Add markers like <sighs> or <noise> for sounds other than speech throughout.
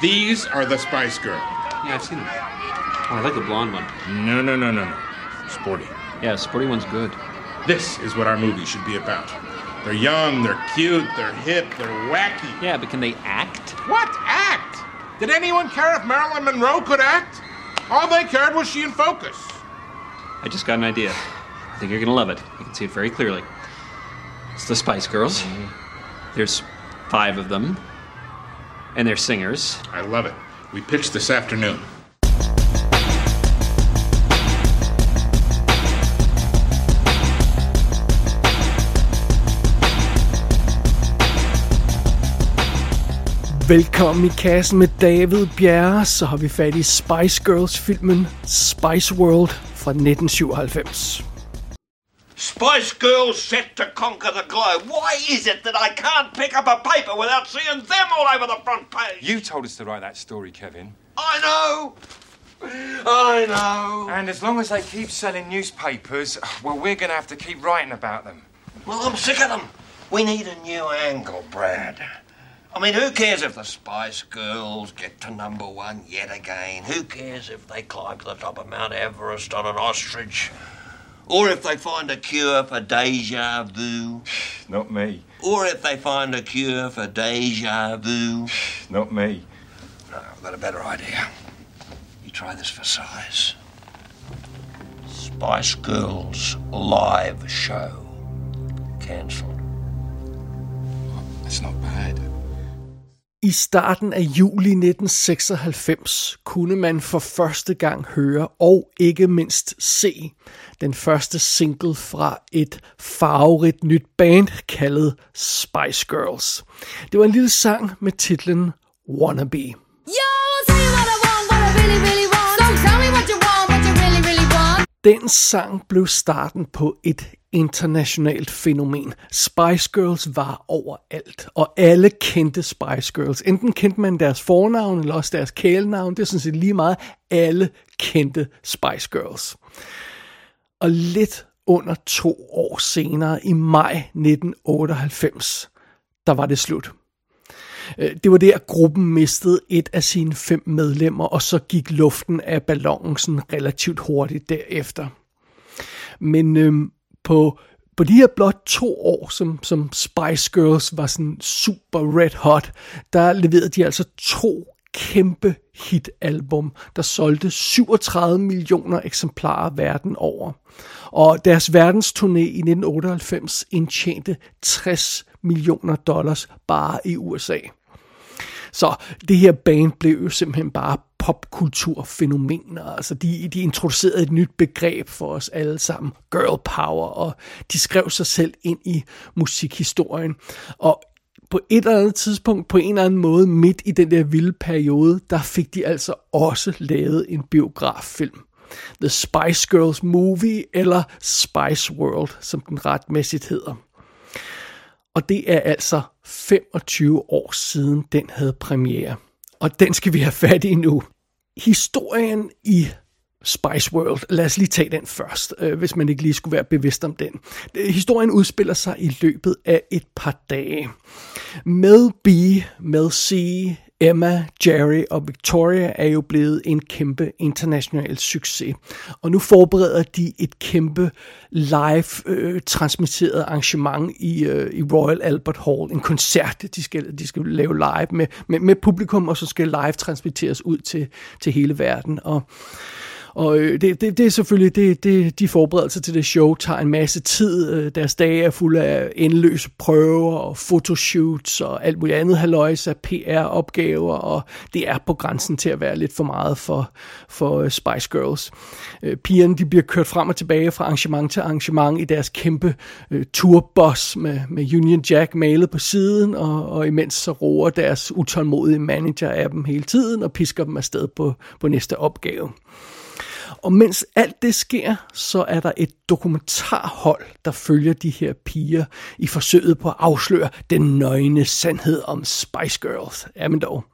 These are the Spice Girls. Yeah, I've seen them. Oh, I like the blonde one. No, no, no, no, no. Sporty. Yeah, sporty one's good. This is what our movie should be about. They're young, they're cute, they're hip, they're wacky. Yeah, but can they act? What? Act? Did anyone care if Marilyn Monroe could act? All they cared was she in focus. I just got an idea. I think you're gonna love it. You can see it very clearly. It's the Spice Girls. Mm-hmm. There's five of them. And they're singers. I love it. We pitched this afternoon. Velkommen i kassen med David Bjerre, så har vi fat i Spice Girls-filmen Spice World fra 1997. Spice Girls set to conquer the globe. Why is it that I can't pick up a paper without seeing them all over the front page? You told us to write that story, Kevin. I know. I know. And as long as they keep selling newspapers, well, we're going to have to keep writing about them. Well, I'm sick of them. We need a new angle, Brad. I mean, who cares if the Spice Girls get to number one yet again? Who cares if they climb to the top of Mount Everest on an ostrich? Or if they find a cure for deja vu? <sighs> Not me. Or if they find a cure for deja vu? <sighs> Not me. No, I've got a better idea. You try this for size. Spice Girls live show. Cancelled. That's not bad. I starten af juli 1996 kunne man for første gang høre og ikke mindst se den første single fra et farverigt nyt band kaldet Spice Girls. Det var en lille sang med titlen Wannabe. Yo, tell what I want, what I really, really want. So tell me what you want, what you really, really want. Den sang blev starten på et internationalt fænomen. Spice Girls var overalt, og alle kendte Spice Girls. Enten kendte man deres fornavn, eller også deres kælenavn. Det er sådan set lige meget. Alle kendte Spice Girls. Og lidt under to år senere, i maj 1998, der var det slut. Øh, det var der, gruppen mistede et af sine fem medlemmer, og så gik luften af ballonen relativt hurtigt derefter. Men øhm, på, på de her blot to år, som, som Spice Girls var sådan super red hot, der leverede de altså to kæmpe hitalbum, der solgte 37 millioner eksemplarer verden over. Og deres verdensturné i 1998 indtjente 60 millioner dollars bare i USA. Så det her band blev jo simpelthen bare popkulturfænomener. Altså de, de introducerede et nyt begreb for os alle sammen, girl power, og de skrev sig selv ind i musikhistorien. Og på et eller andet tidspunkt, på en eller anden måde, midt i den der vilde periode, der fik de altså også lavet en biograffilm. The Spice Girls Movie, eller Spice World, som den retmæssigt hedder. Og det er altså 25 år siden, den havde premiere. Og den skal vi have fat i nu. Historien i Spice World, lad os lige tage den først, øh, hvis man ikke lige skulle være bevidst om den. Øh, historien udspiller sig i løbet af et par dage. Med B, med C, Emma, Jerry og Victoria er jo blevet en kæmpe international succes. Og nu forbereder de et kæmpe live øh, transmitteret arrangement i, øh, i Royal Albert Hall. En koncert, de skal, de skal lave live med, med, med publikum, og så skal live transmitteres ud til, til hele verden. Og og øh, det, det, det er selvfølgelig, det, det, de forberedelser til det show tager en masse tid. Øh, Deres dage er fulde af endeløse prøver og fotoshoots og alt muligt andet halvøjs af PR-opgaver, og det er på grænsen til at være lidt for meget for, for øh, Spice Girls. Øh, Pigerne de bliver kørt frem og tilbage fra arrangement til arrangement i deres kæmpe øh, turbus med, med Union Jack malet på siden, og, og imens så roer deres utålmodige manager af dem hele tiden og pisker dem afsted på, på næste opgave. Og mens alt det sker, så er der et dokumentarhold, der følger de her piger i forsøget på at afsløre den nøgne sandhed om Spice Girls. Jamen dog.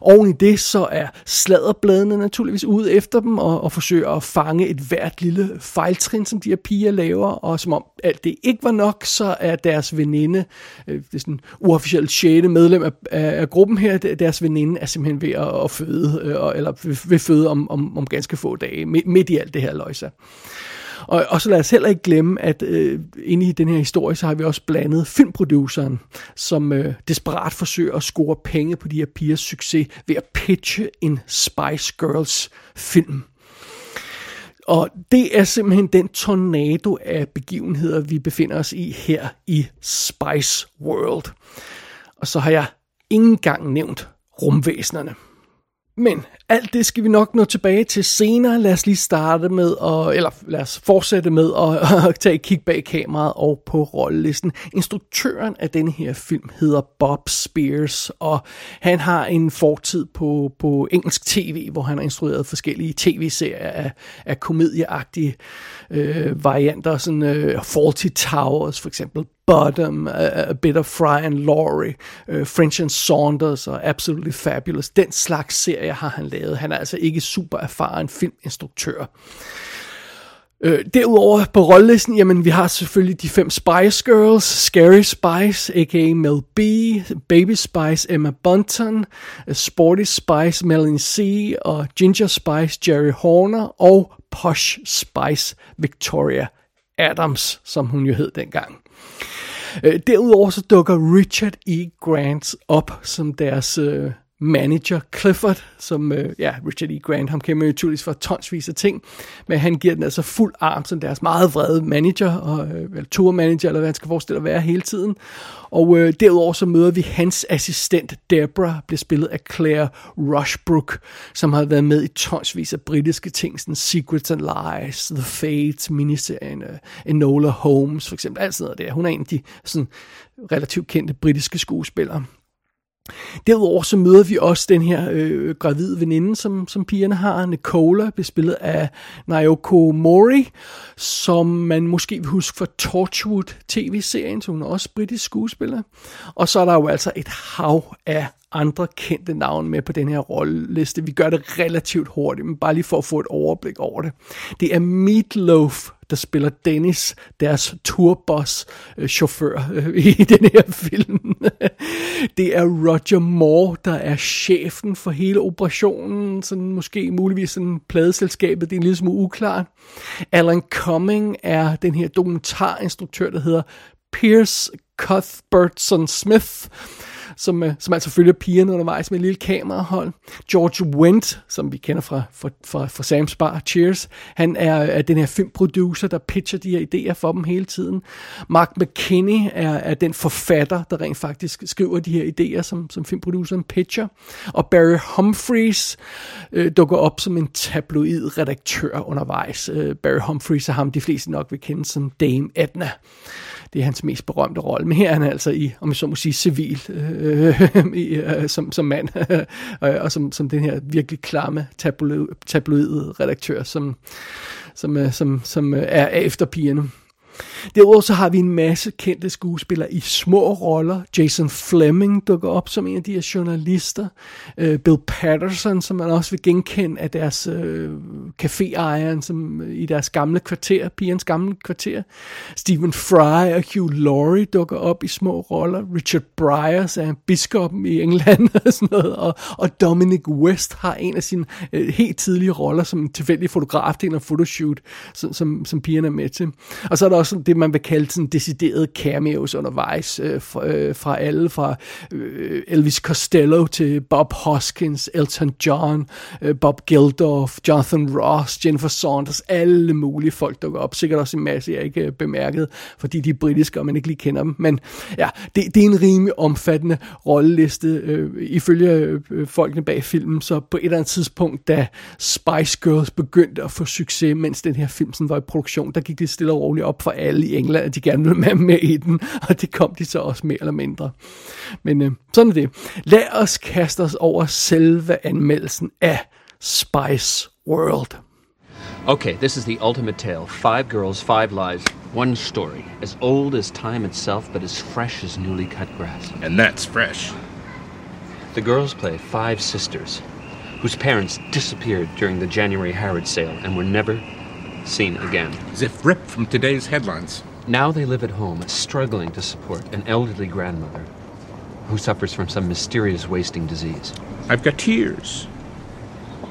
Oven i det, så er sladderbladene naturligvis ude efter dem og, og forsøger at fange et hvert lille fejltrin, som de her piger laver, og som om alt det ikke var nok, så er deres veninde, øh, det er sådan uofficielt 6. medlem af, af, af gruppen her, deres veninde er simpelthen ved at, at føde, øh, og- eller vil, føde om, om, om ganske få dage, midt, midt i alt det her løjse. Og, og så lad os heller ikke glemme, at øh, inde i den her historie, så har vi også blandet filmproduceren, som øh, desperat forsøger at score penge på de her pigers succes ved at pitche en Spice Girls film. Og det er simpelthen den tornado af begivenheder, vi befinder os i her i Spice World. Og så har jeg ikke engang nævnt rumvæsenerne. Men alt det skal vi nok nå tilbage til senere. Lad os lige starte med, at, eller lad os fortsætte med at, <laughs> at tage et kig bag kameraet og på rollelisten. Instruktøren af denne her film hedder Bob Spears, og han har en fortid på, på engelsk tv, hvor han har instrueret forskellige tv-serier af, af komedieagtige øh, varianter, sådan øh, Faulty Towers for eksempel, Bottom, uh, A Bit of Fry and Laurie, uh, French and Saunders og Absolutely Fabulous. Den slags serie har han lavet. Han er altså ikke super erfaren filminstruktør. Øh, derudover på rollelisten, jamen vi har selvfølgelig de fem Spice Girls, Scary Spice, a.k.a. Mel B, Baby Spice, Emma Bunton, Sporty Spice, Melanie C, og Ginger Spice, Jerry Horner, og Posh Spice, Victoria Adams, som hun jo hed dengang. Øh, derudover så dukker Richard E. Grant op som deres øh, manager, Clifford, som, øh, ja, Richard E. Grant, ham kender man naturligvis for tonsvis af ting, men han giver den altså fuld arm som deres meget vrede manager, og, øh, eller tourmanager, eller hvad han skal forestille at være hele tiden. Og øh, derudover så møder vi hans assistent, Deborah, bliver spillet af Claire Rushbrook, som har været med i tonsvis af britiske ting, sådan Secrets and Lies, The Fates, miniserien, øh, Enola Holmes, for eksempel, alt sådan noget der. Hun er en af de sådan, relativt kendte britiske skuespillere. Derudover så møder vi også den her øh, gravide veninde, som, som pigerne har, Nicola, bespillet af Naoko Mori, som man måske vil huske fra Torchwood tv-serien, så hun er også britisk skuespiller. Og så er der jo altså et hav af andre kendte navne med på den her rolleliste. Vi gør det relativt hurtigt, men bare lige for at få et overblik over det. Det er Meatloaf, der spiller Dennis, deres turboss-chauffør øh, øh <laughs> i den her film. <laughs> det er Roger Moore, der er chefen for hele operationen, sådan måske muligvis sådan pladeselskabet, det er en lille smule uklart. Alan Cumming er den her dokumentarinstruktør, der hedder Pierce Cuthbertson Smith, som, øh, som altså følger pigerne undervejs med et lille kamerahold. George Wendt, som vi kender fra, fra, fra, fra Sam's Bar, Cheers, han er, er den her filmproducer, der pitcher de her idéer for dem hele tiden. Mark McKinney er, er den forfatter, der rent faktisk skriver de her idéer, som, som filmproduceren pitcher. Og Barry Humphries øh, dukker op som en tabloid redaktør undervejs. Øh, Barry Humphries er ham, de fleste nok vil kende som Dame Edna. Det er hans mest berømte rolle. Men her er han altså i, om jeg så må sige, civil øh, <laughs> i, øh, som, som mand. <laughs> og og som, som den her virkelig klamme tabloid, tabloid redaktør, som, som, øh, som, som øh, er efter pigerne. Derudover så har vi en masse kendte skuespillere i små roller. Jason Fleming dukker op som en af de her journalister. Uh, Bill Patterson, som man også vil genkende af deres uh, caféejeren som, uh, i deres gamle kvarter, pigernes gamle kvarter. Stephen Fry og Hugh Laurie dukker op i små roller. Richard Bryars er biskoppen i England <laughs> og sådan noget. Og, og Dominic West har en af sine uh, helt tidlige roller som en tilfældig fotograf til en fotoshoot, som, som, som pigerne er med til. Og så er der også det, man vil kalde sådan deciderede cameos undervejs øh, fra, øh, fra alle, fra øh, Elvis Costello til Bob Hoskins, Elton John, øh, Bob Geldof, Jonathan Ross, Jennifer Saunders, alle mulige folk dukker op. Sikkert også en masse, jeg ikke øh, bemærket, fordi de er britiske, og man ikke lige kender dem. Men ja, det, det er en rimelig omfattende rolleliste, øh, ifølge øh, folkene bag filmen. Så på et eller andet tidspunkt, da Spice Girls begyndte at få succes, mens den her film sådan var i produktion, der gik det stille og roligt op for alle i England, at de gerne ville være med i den, <laughs> og det kom de så også mere eller mindre. Men øh, sådan er det. Lad os kaste os over selve anmeldelsen af Spice World. Okay, this is the ultimate tale. Five girls, five lies, one story. As old as time itself, but as fresh as newly cut grass. And that's fresh. The girls play five sisters whose parents disappeared during the January Harrods sale and were never seen again. As if ripped from today's headlines. Now they live at home, struggling to support an elderly grandmother who suffers from some mysterious wasting disease. I've got tears.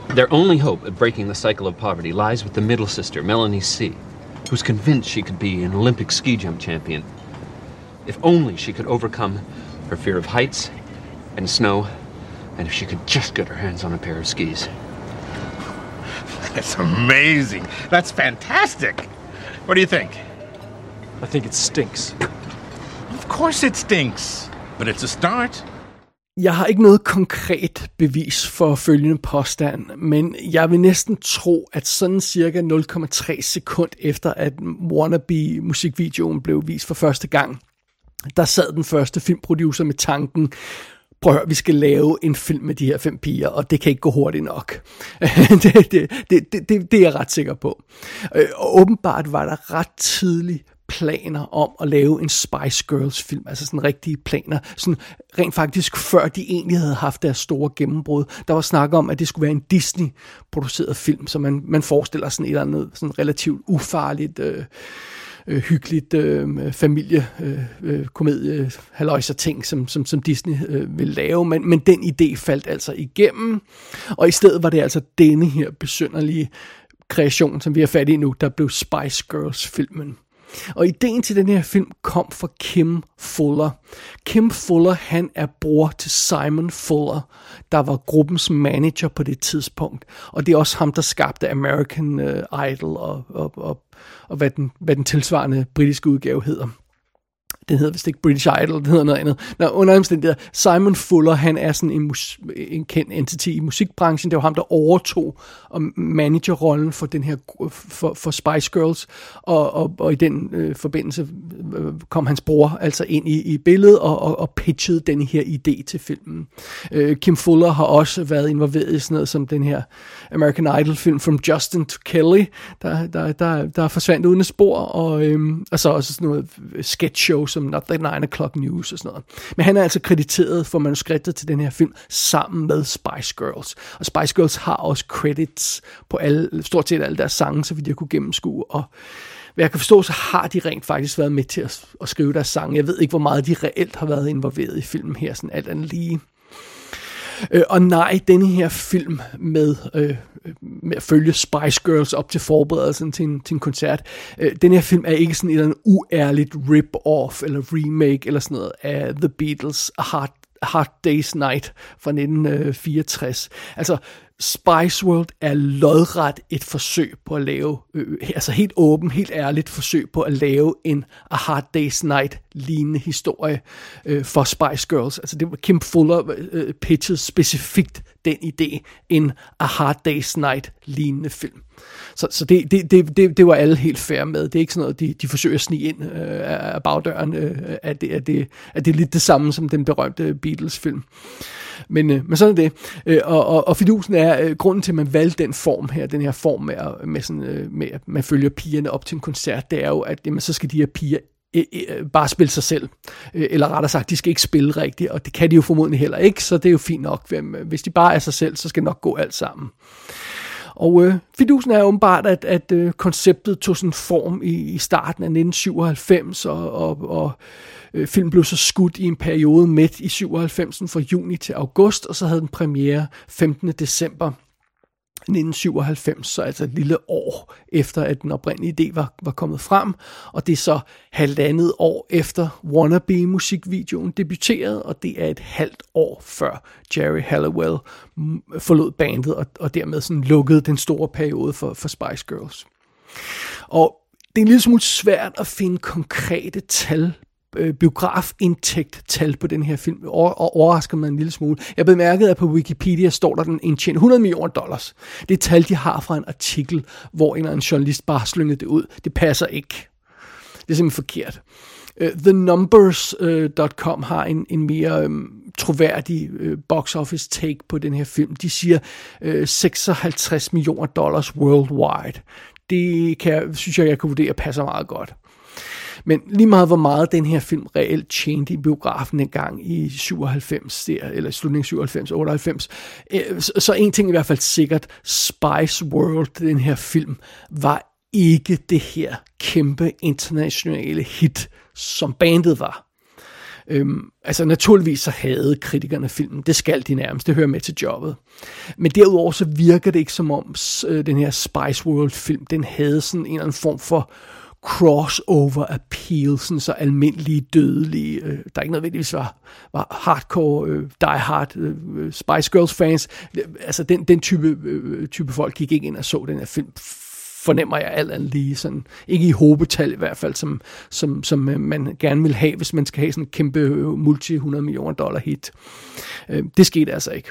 Their only hope of breaking the cycle of poverty lies with the middle sister, Melanie C., who's convinced she could be an Olympic ski jump champion. If only she could overcome her fear of heights and snow, and if she could just get her hands on a pair of skis. <laughs> That's amazing. That's fantastic. What do you think? I think it stinks. Of course it stinks. But it's a start. Jeg har ikke noget konkret bevis for følgende påstand, men jeg vil næsten tro, at sådan cirka 0,3 sekund efter, at Wannabe musikvideoen blev vist for første gang, der sad den første filmproducer med tanken, prøv at høre, vi skal lave en film med de her fem piger, og det kan ikke gå hurtigt nok. <laughs> det, det, det, det, det er jeg ret sikker på. Øh, og åbenbart var der ret tidligt planer om at lave en Spice Girls film, altså sådan rigtige planer, sådan rent faktisk før de egentlig havde haft deres store gennembrud. Der var snak om, at det skulle være en Disney-produceret film, så man, man forestiller sådan et eller andet sådan relativt ufarligt, øh, øh, hyggeligt øh, familie, øh, øh, ting, som, som, som Disney øh, ville lave, men, men den idé faldt altså igennem, og i stedet var det altså denne her besynderlige kreation, som vi har fat i nu, der blev Spice Girls-filmen. Og ideen til den her film kom fra Kim Fuller. Kim Fuller, han er bror til Simon Fuller, der var gruppens manager på det tidspunkt. Og det er også ham, der skabte American øh, Idol og, og, og, og hvad, den, hvad den tilsvarende britiske udgave hedder. Den hedder vist ikke British Idol, den hedder noget andet. Nå, under omstændigheder, Simon Fuller, han er sådan en, mus, en kendt entity i musikbranchen. Det var ham, der overtog og managerrollen for den her for, for Spice Girls, og, og, og i den øh, forbindelse øh, kom hans bror altså ind i, i billedet og, og, og pitchede den her idé til filmen. Øh, Kim Fuller har også været involveret i sådan noget som den her American Idol film From Justin to Kelly, der, der, der, der forsvandt uden spor, og, øhm, og så også sådan noget sketch show som Not the 9 O'Clock News og sådan noget. Men han er altså krediteret for manuskriptet til den her film sammen med Spice Girls. Og Spice Girls har også hits på alle, stort set alle deres sange, så vidt jeg kunne gennemskue. Og hvad jeg kan forstå, så har de rent faktisk været med til at, at skrive deres sange. Jeg ved ikke, hvor meget de reelt har været involveret i filmen her, sådan alt andet lige. Øh, og nej, denne her film med, øh, med at følge Spice Girls op til forberedelsen til en, til en koncert, øh, den her film er ikke sådan et eller andet uærligt rip-off eller remake eller sådan noget af The Beatles' A Hard, Hard Day's Night fra 1964. Øh, altså, Spice World er lodret et forsøg på at lave, øh, øh, altså helt åben, helt ærligt forsøg på at lave en A Hard Day's Night lignende historie øh, for Spice Girls. Altså det var Kim Fuller øh, pitched specifikt den idé, en A Hard Day's Night lignende film. Så, så det, det, det, det, det var alle helt fair med. Det er ikke sådan noget, de, de forsøger at snige ind øh, af bagdøren, øh, at, det, at, det, at det er lidt det samme som den berømte Beatles-film. Men, øh, men sådan er det. Øh, og, og, og fidusen er, øh, grunden til, at man valgte den form her, den her form med, at- med, sådan, øh, med at man følger pigerne op til en koncert, det er jo, at jamen, så skal de her piger øh, øh, bare spille sig selv. Eller rettere sagt, de skal ikke spille rigtigt, og det kan de jo formodentlig heller ikke, så det er jo fint nok. Hvis de bare er sig selv, så skal det nok gå alt sammen. Og øh, fidusen er åbenbart, at, at øh, konceptet tog sådan form i, i starten af 1997, og, og, og øh, filmen blev så skudt i en periode midt i 97 fra juni til august, og så havde den premiere 15. december 1997, så altså et lille år efter, at den oprindelige idé var, var kommet frem. Og det er så halvandet år efter Wannabe-musikvideoen debuterede, og det er et halvt år før Jerry Halliwell mm, forlod bandet, og, og dermed sådan lukkede den store periode for, for Spice Girls. Og det er en lille smule svært at finde konkrete tal øh, biografindtægt-tal på den her film, og, og overrasker mig en lille smule. Jeg bemærkede, at på Wikipedia står der, den indtjent 100 millioner dollars. Det er tal, de har fra en artikel, hvor en eller anden journalist bare slyngede det ud. Det passer ikke. Det er simpelthen forkert. Øh, uh, TheNumbers.com øh, har en, en mere um, troværdig uh, box office take på den her film. De siger uh, 56 millioner dollars worldwide. Det kan, synes jeg, jeg kan vurdere passer meget godt. Men lige meget hvor meget den her film reelt tjente i biografen en gang i 97, der, eller slutningen 97, 98, øh, så, så en ting i hvert fald sikkert, Spice World, den her film, var ikke det her kæmpe internationale hit, som bandet var. Øhm, altså naturligvis så havde kritikerne filmen, det skal de nærmest, det hører med til jobbet. Men derudover så virker det ikke som om øh, den her Spice World film, den havde sådan en eller anden form for crossover appeal, sådan så almindelige dødelige, øh, der ikke nødvendigvis var, var hardcore, øh, die hard øh, øh, Spice Girls fans, altså den, den type, øh, type folk gik ikke ind og så den her film fornemmer jeg alt andet lige. Sådan, ikke i hobetal i hvert fald, som, som, som øh, man gerne vil have, hvis man skal have sådan en kæmpe øh, multi-100 millioner dollar hit. Øh, det skete altså ikke.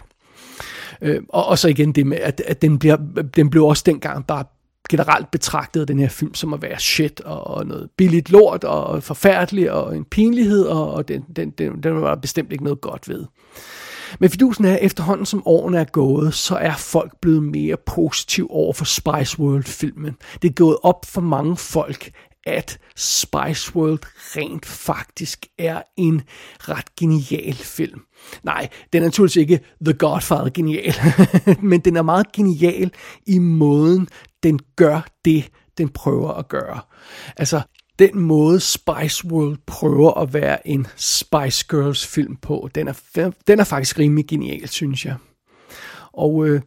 Øh, og, og så igen det med, at, at den, bliver, den blev også dengang bare generelt betragtede den her film som at være shit og, og noget billigt lort og forfærdelig og en pinlighed, og, og den, den, den, den var bestemt ikke noget godt ved. Men fidusen er, at efterhånden som årene er gået, så er folk blevet mere positiv over for Spice World-filmen. Det er gået op for mange folk, at Spice World rent faktisk er en ret genial film. Nej, den er naturligvis ikke The Godfather genial, <laughs> men den er meget genial i måden, den gør det, den prøver at gøre. Altså, den måde Spice World prøver at være en Spice Girls film på, den er, den er faktisk rimelig genial, synes jeg. Og øh,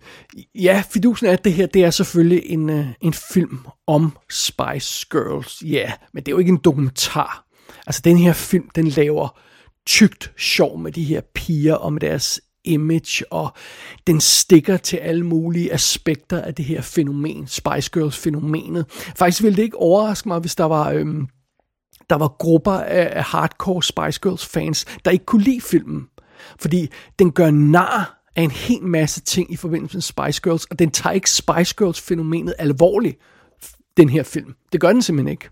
ja, fidusen er, at det her, det er selvfølgelig en, øh, en film om Spice Girls. Ja, men det er jo ikke en dokumentar. Altså, den her film, den laver tygt sjov med de her piger og med deres image, og den stikker til alle mulige aspekter af det her fænomen, Spice Girls-fænomenet. Faktisk ville det ikke overraske mig, hvis der var... Øhm, der var grupper af hardcore Spice Girls fans, der ikke kunne lide filmen. Fordi den gør nar af en hel masse ting i forbindelse med Spice Girls, og den tager ikke Spice Girls fænomenet alvorligt, den her film. Det gør den simpelthen ikke.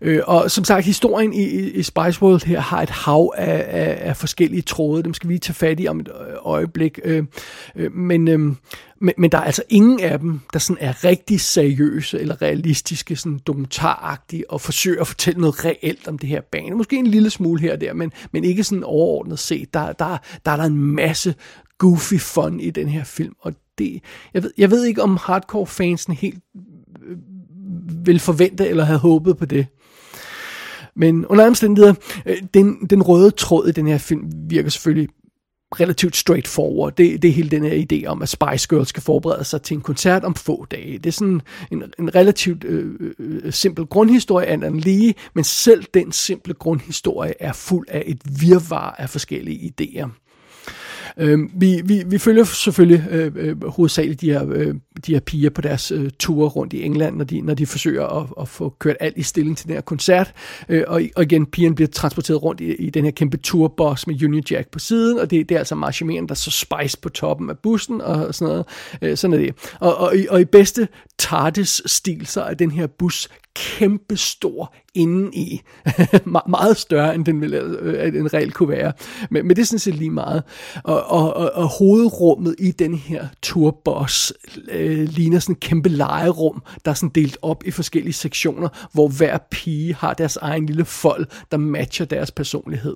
Øh, og som sagt, historien i, i Spice World her har et hav af, af, af forskellige tråde. Dem skal vi tage fat i om et øh, øjeblik. Øh, øh, men, øh, men, men der er altså ingen af dem, der sådan er rigtig seriøse eller realistiske, sådan dokumentaragtige og forsøger at fortælle noget reelt om det her bane. Måske en lille smule her og der, men, men ikke sådan overordnet set. Der, der, der er der en masse goofy fun i den her film, og det, jeg, ved, jeg ved ikke, om hardcore fansen helt øh, ville vil forvente eller have håbet på det. Men under omstændigheder, øh, den, den røde tråd i den her film virker selvfølgelig relativt straightforward. Det, det er hele den her idé om, at Spice Girls skal forberede sig til en koncert om få dage. Det er sådan en, en relativt øh, øh, simpel grundhistorie andet den lige, men selv den simple grundhistorie er fuld af et virvar af forskellige idéer. Øh, vi, vi, vi følger selvfølgelig øh, øh, hovedsageligt de her, øh, de her piger på deres øh, ture rundt i England, når de, når de forsøger at, at få kørt alt i stilling til den her koncert. Øh, og, og igen, pigerne bliver transporteret rundt i, i den her kæmpe turbus med Union Jack på siden, og det, det er altså marchemeren, der så spice på toppen af bussen og sådan noget. Øh, sådan er det. Og, og, og i bedste TARDIS-stil, så er den her bus kæmpe stor <laughs> Me- meget større, end den, ville, øh, en regel kunne være. Men, men det er sådan set lige meget. Og, og, og, og hovedrummet i den her turbus øh, ligner sådan et kæmpe legerum, der er sådan delt op i forskellige sektioner, hvor hver pige har deres egen lille fold, der matcher deres personlighed.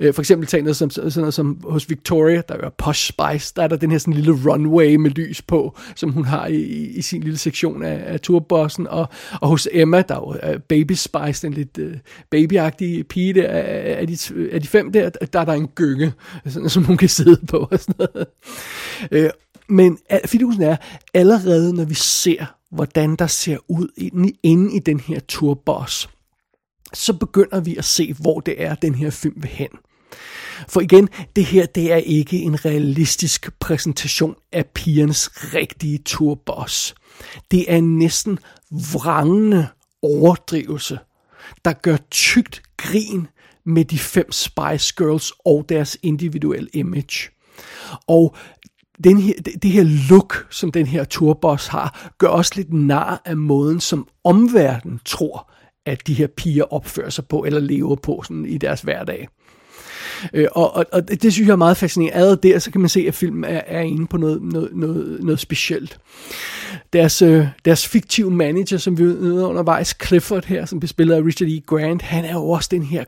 Øh, for eksempel tag noget som, sådan noget som hos Victoria, der er Posh Spice, der er der den her sådan lille runway med lys på, som hun har i, i sin lille sektion af, af turbossen, og, og hos Emma, der er jo øh, Baby Spice, den lidt øh, babyagtige pige der, af, de, af de fem der, der er der en gynge, sådan, som hun kan sidde på og sådan noget. Øh, men fidusen er, allerede når vi ser, hvordan der ser ud inde, i den her turboss, så begynder vi at se, hvor det er, den her film vil hen. For igen, det her det er ikke en realistisk præsentation af pigernes rigtige turboss. Det er næsten vrangende overdrivelse, der gør tygt grin med de fem Spice Girls og deres individuelle image. Og den her, det her look, som den her turboss har, gør også lidt nar af måden, som omverdenen tror, at de her piger opfører sig på eller lever på sådan i deres hverdag. Øh, og, og, og det synes jeg er meget fascinerende. Allerede der, så kan man se, at filmen er, er inde på noget, noget, noget, noget specielt. Deres, øh, deres fiktive manager, som vi møder undervejs, Clifford her, som bliver spillet af Richard E. Grant, han er jo også den her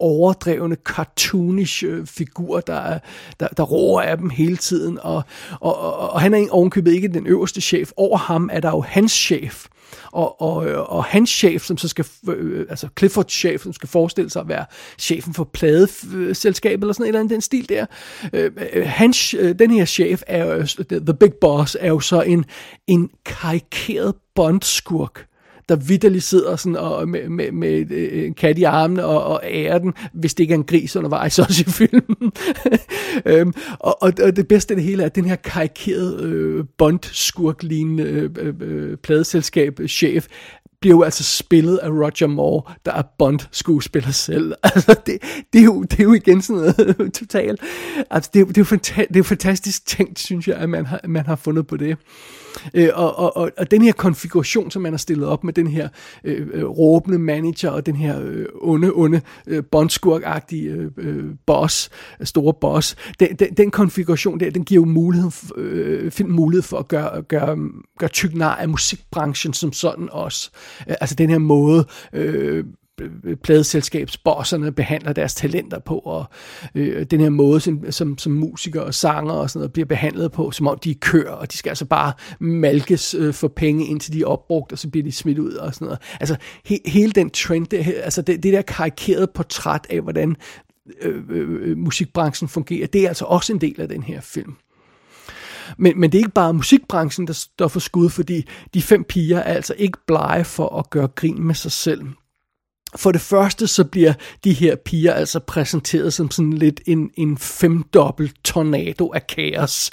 overdrevne, cartoonish øh, figur, der, der, der roer af dem hele tiden, og, og, og, og han er ovenkøbet ikke den øverste chef. Over ham er der jo hans chef, og, og, øh, og hans chef, som så skal, øh, altså Cliffords chef, som skal forestille sig at være chefen for pladeselskabet, eller sådan et eller andet den stil der. Øh, øh, hans, øh, den her chef, er jo, øh, The Big Boss, er jo så en, en karikeret bondskurk, der vidderligt sidder sådan og med, med, med øh, en kat i armene og, og ærer den, hvis det ikke er en gris undervejs <laughs> også i filmen. <laughs> øhm, og, og, og det bedste af det hele er, at den her karikerede øh, Bond-skurk-lignende øh, øh, øh pladeselskab-chef øh, bliver jo altså spillet af Roger Moore, der er Bond-skuespiller selv. <laughs> Altså, det, det, er jo, det er jo igen sådan noget totalt. Altså, det, er, det, er jo fanta- det er jo fantastisk tænkt, synes jeg, at man har, man har fundet på det. Øh, og, og, og, og den her konfiguration, som man har stillet op med den her øh, øh råbende manager og den her øh, onde, onde øh, bondskurk-agtige øh, øh, boss, store boss, den, den, den konfiguration der, den giver jo mulighed, øh, film mulighed for at gøre, gøre, gøre tyk nar af musikbranchen som sådan også. Øh, altså den her måde... Øh, Øh, pladeselskabsbosserne behandler deres talenter på, og øh, den her måde, som, som, som musikere og sanger og sådan noget bliver behandlet på, som om de er køer, og de skal altså bare malkes øh, for penge, indtil de er opbrugt, og så bliver de smidt ud og sådan noget. Altså he, hele den trend, det, altså det, det der karikerede portræt af, hvordan øh, øh, musikbranchen fungerer, det er altså også en del af den her film. Men, men det er ikke bare musikbranchen, der står for skud, fordi de fem piger er altså ikke blege for at gøre grin med sig selv. For det første så bliver de her piger altså præsenteret som sådan lidt en, en femdobbelt tornado af kaos,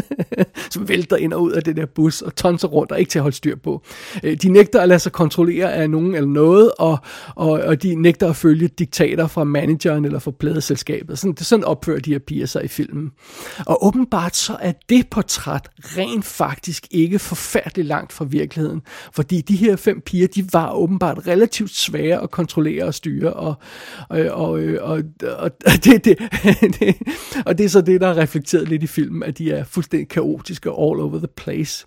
<laughs> som vælter ind og ud af det der bus og tonser rundt og ikke til at holde styr på. Øh, de nægter at lade sig kontrollere af nogen eller noget, og, og, og de nægter at følge diktater fra manageren eller fra pladeselskabet. Sådan, det sådan opfører de her piger sig i filmen. Og åbenbart så er det portræt rent faktisk ikke forfærdeligt langt fra virkeligheden, fordi de her fem piger, de var åbenbart relativt svære at kontrollere og styre, og, og, og, og, og, det, det, <laughs> det, og det er så det, der er reflekteret lidt i filmen, at de er fuldstændig kaotiske all over the place.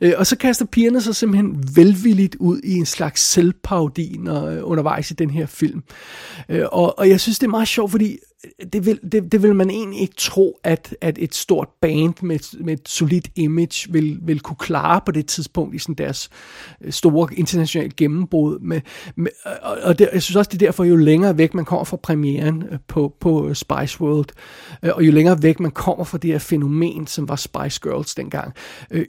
Øh, og så kaster pigerne sig simpelthen velvilligt ud i en slags selvpaudin øh, undervejs i den her film. Øh, og, og jeg synes, det er meget sjovt, fordi det vil, det, det vil man egentlig ikke tro, at, at et stort band med, et- med et solidt image vil, vil kunne klare på det tidspunkt i sådan deres øh, store internationale gennembrud. Med, med, og det, jeg synes også, det er derfor, jo længere væk man kommer fra premieren øh, på, på øh, Spice World, og jo længere væk man kommer fra det her fænomen, som var Spice Girls dengang,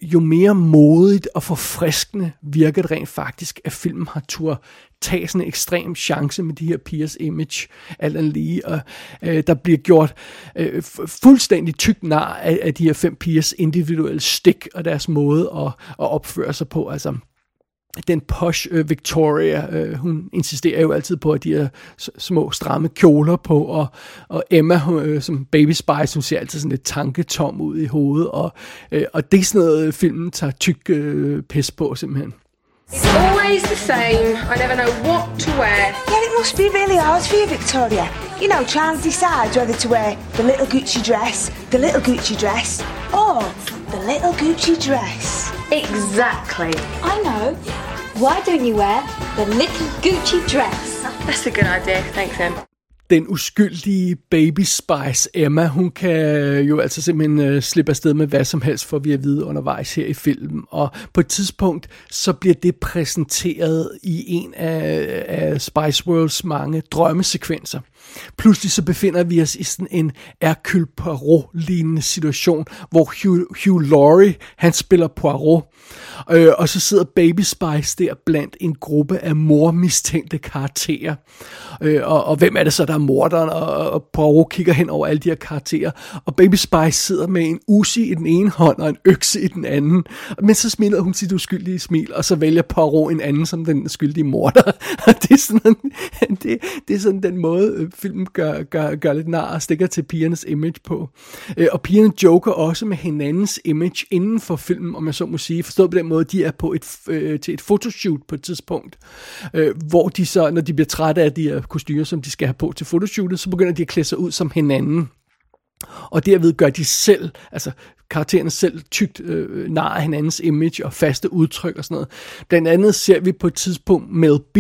jo mere modigt og forfriskende virker det rent faktisk, at filmen har tur tage sådan en ekstrem chance med de her pigers image, alt andet lige, og øh, der bliver gjort øh, fuldstændig tyk nar af, af de her fem pigers individuelle stik og deres måde at, at opføre sig på, altså den posh øh, Victoria, øh, hun insisterer jo altid på, at de har små stramme kjoler på, og, og Emma hun, øh, som Baby Spice, hun ser altid sådan lidt tanketom ud i hovedet, og, øh, og det er sådan noget, filmen tager tyk øh, pis på simpelthen. It's always the same. I never know what to wear. Yeah, it must be really hard for you, Victoria. You know, trying to decide whether to wear the little Gucci dress, the little Gucci dress, or the little Gucci dress. Exactly. I know. Why don't you wear the little Gucci dress? That's a good idea. Thanks, Em. Den uskyldige baby Spice Emma, hun kan jo altså simpelthen øh, slippe afsted med hvad som helst, for vi at vide undervejs her i filmen. Og på et tidspunkt, så bliver det præsenteret i en af, af Spice Worlds mange drømmesekvenser. Pludselig så befinder vi os i sådan en Hercule Poirot-lignende situation, hvor Hugh, Hugh Laurie, han spiller Poirot, øh, og så sidder Baby Spice der blandt en gruppe af mormistænkte karakterer. Øh, og, og hvem er det så, der er morderen? Og, og Poirot kigger hen over alle de her karakterer, og Baby Spice sidder med en usi i den ene hånd og en økse i den anden. Men så smiler hun sit uskyldige smil, og så vælger Poirot en anden som den skyldige morder. <laughs> Og det er sådan, <laughs> det, det er sådan den måde, øh, filmen gør, gør, gør lidt nar og stikker til pigernes image på. Øh, og pigerne joker også med hinandens image inden for filmen, om jeg så må sige. Forstået på den måde, de er på et, øh, til et fotoshoot på et tidspunkt, øh, hvor de så, når de bliver trætte af de her kostymer, som de skal have på til fotoshootet, så begynder de at klæde sig ud som hinanden. Og derved gør de selv, altså karaktererne selv tygt øh, nar hinandens image og faste udtryk og sådan noget. Blandt andet ser vi på et tidspunkt Mel B,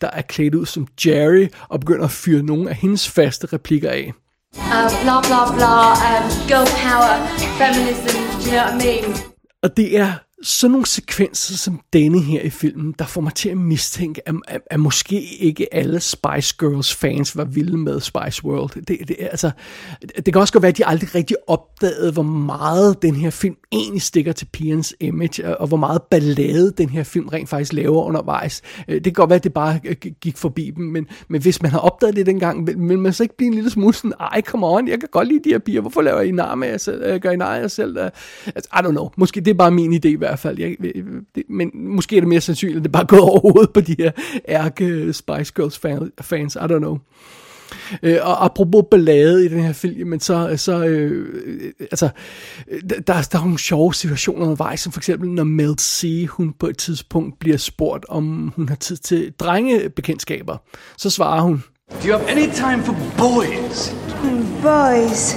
der er klædt ud som Jerry og begynder at fyre nogle af hendes faste replikker af. Uh, blah, blah, blah, um, girl power, feminism, do you know what I mean? Og det er sådan nogle sekvenser som denne her i filmen, der får mig til at mistænke, at, at, at måske ikke alle Spice Girls fans var vilde med Spice World. Det, det, altså, det kan også godt være, at de aldrig rigtig opdagede, hvor meget den her film egentlig stikker til pigernes image, og hvor meget ballade den her film rent faktisk laver undervejs. Øh, det kan godt være, at det bare øh, gik forbi dem, men, men hvis man har opdaget det dengang, vil, vil man så ikke blive en lille smule sådan, ej, come on, jeg kan godt lide de her piger, hvorfor laver I nar med jer selv, øh, gør I nar af jer selv? Altså, I don't know, måske det er bare min idé i hvert fald. Jeg, det, men måske er det mere sandsynligt, at det bare er gået over hovedet på de her ærke Spice Girls fan, fans. I don't know. Øh, og apropos ballade i den her film, men så, så øh, altså, der, der er nogle sjove situationer undervejs, som for eksempel når Mel C, hun på et tidspunkt bliver spurgt, om hun har tid til drengebekendtskaber. Så svarer hun, Do you have any time for boys? Hmm, boys.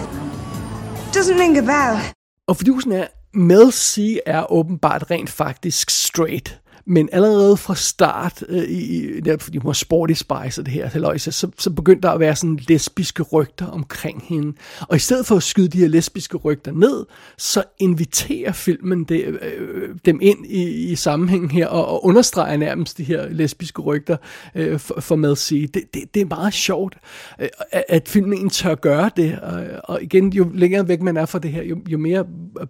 Doesn't ring a bell. Og fidusen er, Mel C er åbenbart rent faktisk straight. Men allerede fra start, øh, i, der, fordi hun var sporty spice og det her, halløjse, så, så begyndte der at være sådan lesbiske rygter omkring hende. Og i stedet for at skyde de her lesbiske rygter ned, så inviterer filmen det, øh, øh dem ind i, i sammenhængen her, og, og understreger nærmest de her lesbiske rygter øh, for, for med at sige. Det, det, det er meget sjovt, øh, at, at filmen tør gøre det. Og, og igen, jo længere væk man er fra det her, jo, jo mere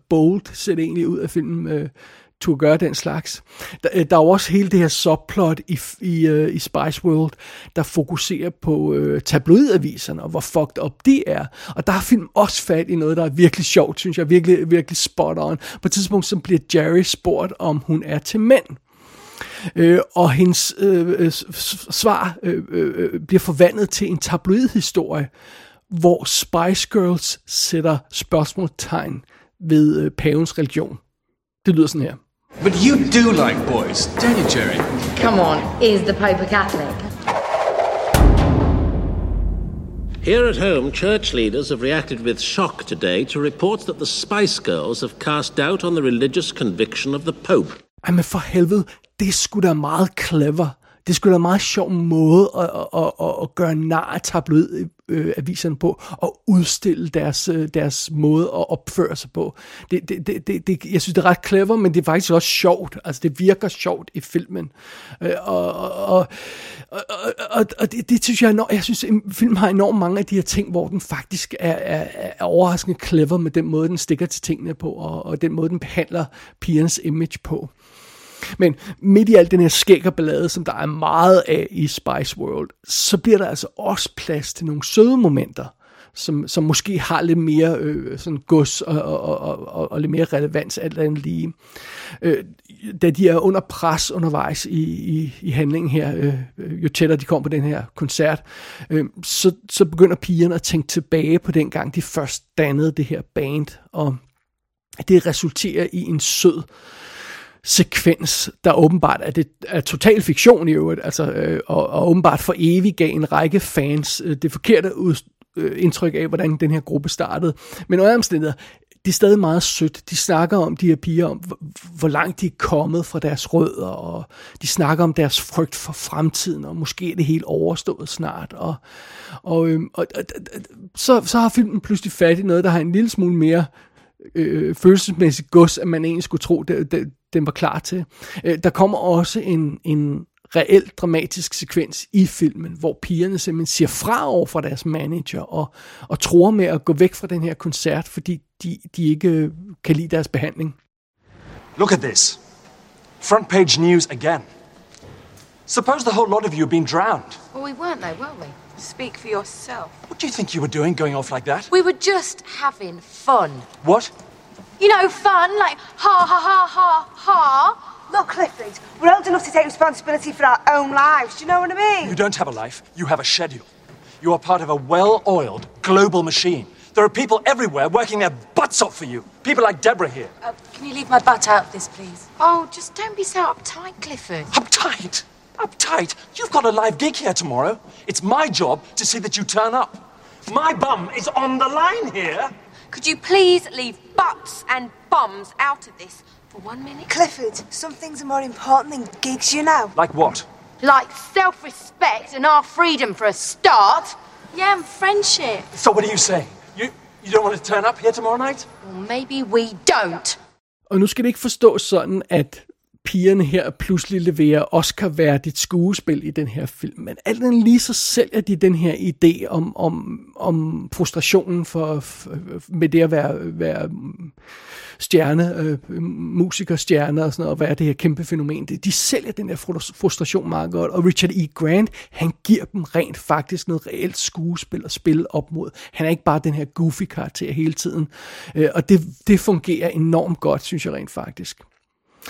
bold ser det egentlig ud af filmen øh, turde gøre den slags. Der, øh, der er jo også hele det her subplot i, i, uh, i Spice World, der fokuserer på uh, tabloidaviserne og hvor fucked up de er. Og der har film også fat i noget, der er virkelig sjovt, synes jeg, virkelig, virkelig spot on. På et tidspunkt så bliver Jerry spurgt, om hun er til mænd. Øh, og hendes øh, svar øh, øh, bliver forvandlet til en tabloidhistorie, hvor Spice Girls sætter spørgsmålstegn ved øh, pavens religion. Det lyder sådan her. But you do like boys, don't you, Jerry? Come on, is the Pope a Catholic? Here at home, church leaders have reacted with shock today to reports that the Spice Girls have cast doubt on the religious conviction of the Pope. Ej, men for helvede, det er sgu da meget clever. Det skulle da en meget sjov måde at, at, at, at gøre nar af Øh, tabloidaviserne på, og udstille deres, øh, deres måde at opføre sig på. Det, det, det, det, det, jeg synes, det er ret clever, men det er faktisk også sjovt. Altså, det virker sjovt i filmen. Øh, og, og, og, og, og, det, det synes jeg, enormt, jeg synes, filmen film har enormt mange af de her ting, hvor den faktisk er, er, er overraskende clever med den måde, den stikker til tingene på, og, og den måde, den behandler pigernes image på. Men midt i alt den her skæggerballade, som der er meget af i Spice World, så bliver der altså også plads til nogle søde momenter, som, som måske har lidt mere øh, sådan gods og, og, og, og, og lidt mere relevans alt andet lige. Øh, da de er under pres undervejs i, i, i handlingen her, øh, øh jo tættere de kommer på den her koncert, øh, så, så begynder pigerne at tænke tilbage på den gang, de først dannede det her band, og det resulterer i en sød sekvens, der åbenbart er, det, er total fiktion i øvrigt, altså, øh, og, og åbenbart for evigt gav en række fans øh, det forkerte ud, øh, indtryk af, hvordan den her gruppe startede. Men under omstændigheder, det er stadig meget sødt. De snakker om de her piger, om hvor langt de er kommet fra deres rødder, og de snakker om deres frygt for fremtiden, og måske er det helt overstået snart. Og, og, øh, og, og så, så har filmen pludselig fat i noget, der har en lille smule mere øh, følelsesmæssigt gods, at man egentlig skulle tro, det, det, den var klar til. Øh, der kommer også en, en reelt dramatisk sekvens i filmen, hvor pigerne simpelthen siger fra over for deres manager og, og tror med at gå væk fra den her koncert, fordi de, de ikke kan lide deres behandling. Look at this. Front page news again. Suppose the whole lot of you have been drowned. Well, we weren't though, were we? Speak for yourself. What do you think you were doing going off like that? We were just having fun. What? You know, fun, like ha ha ha ha ha. Look, Clifford, we're old enough to take responsibility for our own lives. Do you know what I mean? You don't have a life, you have a schedule. You are part of a well oiled global machine. There are people everywhere working their butts off for you. People like Deborah here. Uh, can you leave my butt out of this, please? Oh, just don't be so uptight, Clifford. Uptight? Uptight? You've got a live gig here tomorrow. It's my job to see that you turn up. My bum is on the line here. Could you please leave butts and bums out of this for one minute? Clifford, some things are more important than gigs, you know. Like what? Like self-respect and our freedom for a start. Yeah, and friendship. So what are you saying? You you don't want to turn up here tomorrow night? Well, maybe we don't. Og nu skal det ikke forstås sådan, at pigerne her pludselig leverer Oscar-værdigt skuespil i den her film. Men alt den lige så sælger de den her idé om, om, om frustrationen for, for, med det at være, være mm, stjerne, øh, musikerstjerne og sådan noget, og være det her kæmpe fænomen. De, de sælger den her frustration meget godt, og Richard E. Grant, han giver dem rent faktisk noget reelt skuespil at spille op mod. Han er ikke bare den her goofy karakter hele tiden, øh, og det, det fungerer enormt godt, synes jeg rent faktisk.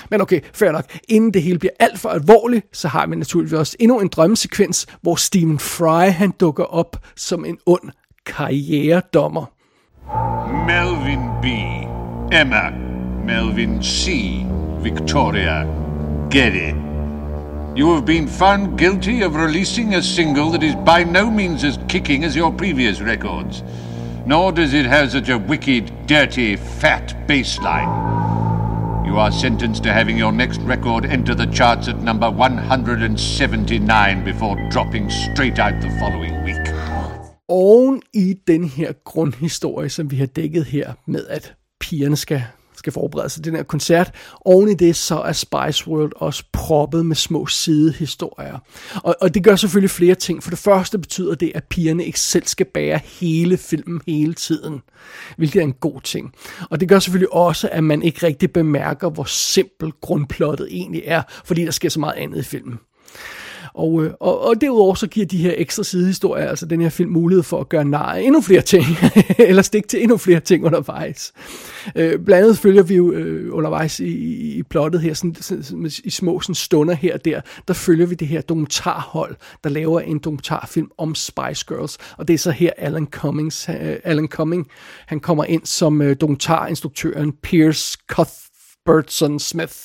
Men okay, fair nok. Inden det hele bliver alt for alvorligt, så har vi naturligvis også endnu en drømmesekvens, hvor Stephen Fry han dukker op som en ond karrieredommer. Melvin B. Emma. Melvin C. Victoria. Get it. You have been found guilty of releasing a single that is by no means as kicking as your previous records. Nor does it have such a wicked, dirty, fat bass line. You are sentenced to having your next record enter the charts at number 179 before dropping straight out the following week. Oven i den her grundhistorie, som vi har dækket her med, at pigerne skal skal forberede sig til den her koncert. Oven i det, så er Spice World også proppet med små sidehistorier. Og, og det gør selvfølgelig flere ting. For det første betyder det, at pigerne ikke selv skal bære hele filmen hele tiden. Hvilket er en god ting. Og det gør selvfølgelig også, at man ikke rigtig bemærker, hvor simpel grundplottet egentlig er, fordi der sker så meget andet i filmen. Og, øh, og, og derudover så giver de her ekstra sidehistorier, altså den her film, mulighed for at gøre nar endnu flere ting, <laughs> eller stikke til endnu flere ting undervejs. Øh, blandt andet følger vi jo øh, undervejs i, i plottet her, sådan, sådan, i små sådan stunder her og der, der følger vi det her dokumentarhold, der laver en dokumentarfilm om Spice Girls, og det er så her Alan Cummings, øh, Alan Cumming, han kommer ind som øh, dokumentarinstruktøren Pierce Cuth Bertson Smith.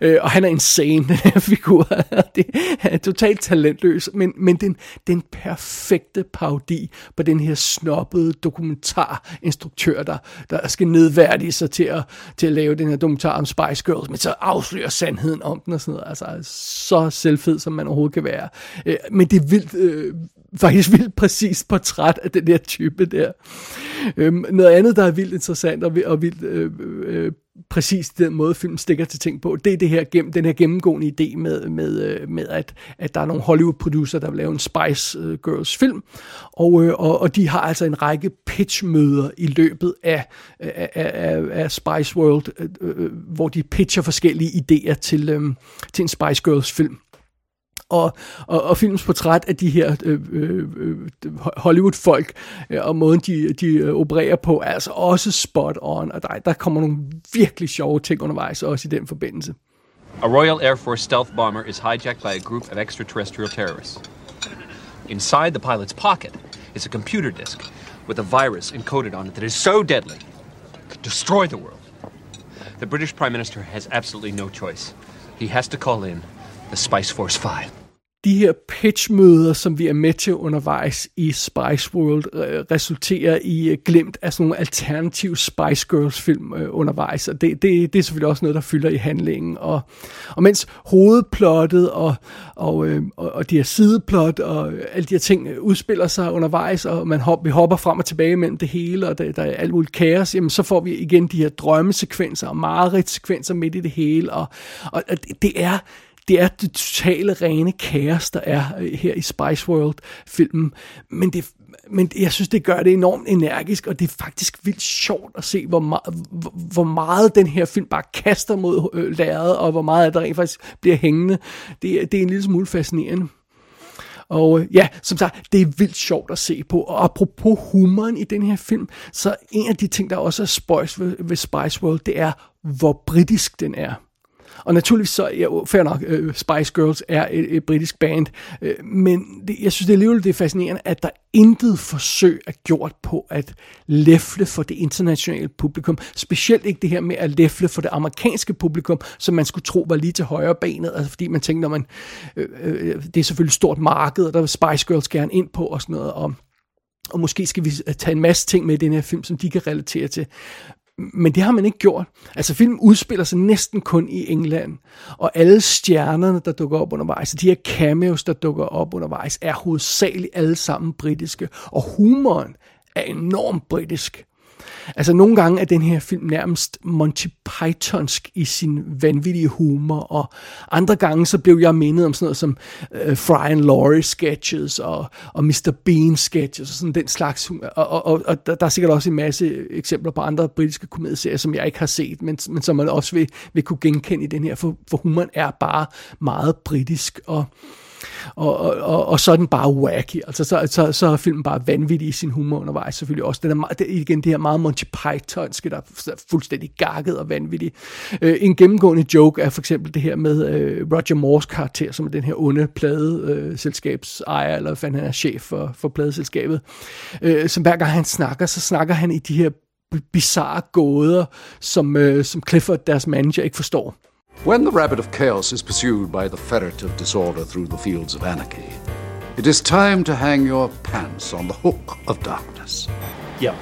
Øh, og han er insane, <laughs> den her figur. det er totalt talentløs, men, men den, den perfekte parodi på den her snobbede dokumentarinstruktør, der, der skal nedværdige sig til at, til at lave den her dokumentar om Spice Girls, men så afslører sandheden om den og sådan noget. Altså, så selvfed, som man overhovedet kan være. Øh, men det er vildt, øh, faktisk vildt præcist portræt af den der type der. Øh, noget andet, der er vildt interessant og, og vildt øh, øh, præcis den måde, filmen stikker til ting på, det er det her, den her gennemgående idé med, med, øh, med at, at der er nogle Hollywood-producer, der vil lave en Spice øh, Girls film, og, øh, og, og de har altså en række pitchmøder i løbet af, af, af, af Spice World, hvor de pitcher forskellige idéer til, til en Spice Girls film og, og, og filmens portræt af de her øh, øh, øh Hollywood-folk, øh, og måden de, de øh, opererer på, er altså også spot on, og der, der kommer nogle virkelig sjove ting undervejs, også i den forbindelse. A Royal Air Force stealth bomber is hijacked by a group of extraterrestrial terrorists. Inside the pilot's pocket is a computer disk with a virus encoded on it that is so deadly it could destroy the world. The British Prime Minister has absolutely no choice. He has to call in the Spice Force 5 de her pitchmøder, som vi er med til undervejs i Spice World, øh, resulterer i øh, glemt af sådan nogle alternative Spice Girls film øh, undervejs, og det, det, det er selvfølgelig også noget, der fylder i handlingen, og, og mens hovedplottet og, og, og, og de her sideplot og alle de her ting udspiller sig undervejs, og man hop, vi hopper frem og tilbage mellem det hele, og der, der er alt muligt kaos, jamen så får vi igen de her drømmesekvenser og mareridtsekvenser midt i det hele, og, og det er det er det totale rene kaos, der er øh, her i Spice World-filmen. Men, det, men jeg synes, det gør det enormt energisk, og det er faktisk vildt sjovt at se, hvor, meget, hvor meget den her film bare kaster mod øh, lærredet, og hvor meget der rent faktisk bliver hængende. Det, det er en lille smule fascinerende. Og øh, ja, som sagt, det er vildt sjovt at se på. Og apropos humoren i den her film, så en af de ting, der også er spøjs ved, ved Spice World, det er, hvor britisk den er. Og naturligvis så, ja, fair nok, øh, Spice Girls er et, et britisk band, øh, men det, jeg synes det er alligevel det er fascinerende, at der intet forsøg er gjort på at læfle for det internationale publikum. Specielt ikke det her med at læfle for det amerikanske publikum, som man skulle tro var lige til højre benet, altså fordi man tænkte, når man, øh, øh, det er selvfølgelig et stort marked, og der vil Spice Girls gerne ind på og sådan noget, og og måske skal vi tage en masse ting med i den her film, som de kan relatere til. Men det har man ikke gjort. Altså filmen udspiller sig næsten kun i England, og alle stjernerne, der dukker op undervejs, de her cameos, der dukker op undervejs, er hovedsageligt alle sammen britiske, og humoren er enormt britisk. Altså nogle gange er den her film nærmest Monty Pythonsk i sin vanvittige humor, og andre gange så blev jeg mindet om sådan noget som øh, Fry and Laurie sketches og, og Mr. Bean sketches og sådan den slags. Og, og, og, og der er sikkert også en masse eksempler på andre britiske komedieserier, som jeg ikke har set, men, men som man også vil, vil kunne genkende i den her, for, for humoren er bare meget britisk, og og, og, og, og så er den bare wacky. Altså, så, så, så er filmen bare vanvittig i sin humor undervejs selvfølgelig også. Den er, meget, det, igen det her meget Monty Pythonske, der er fuldstændig gakket og vanvittig. Øh, en gennemgående joke er for eksempel det her med øh, Roger Moores karakter, som er den her onde pladeselskabsejer, øh, eller hvad han er chef for, for pladeselskabet. Øh, som hver gang han snakker, så snakker han i de her bizarre gåder, som, øh, som Clifford, deres manager, ikke forstår. When the rabbit of chaos is pursued by the ferret of disorder through the fields of anarchy, it is time to hang your pants on the hook of darkness. Yep.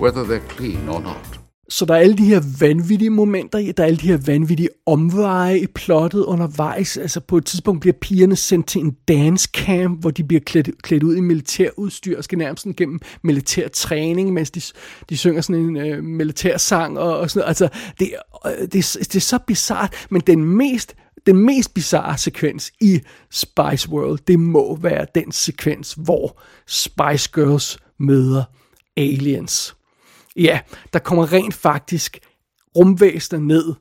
Whether they're clean or not. Så der er alle de her vanvittige momenter i, der er alle de her vanvittige omveje i plottet undervejs. Altså på et tidspunkt bliver pigerne sendt til en dance camp, hvor de bliver klædt, klædt ud i militærudstyr og skal nærmest gennem militær træning, mens de, de synger sådan en øh, militær sang og, og sådan noget. Altså det, øh, det, det er så bizart, men den mest den mest bizarre sekvens i Spice World, det må være den sekvens, hvor Spice Girls møder aliens. Ja, der kommer rent faktisk rumvæsener ned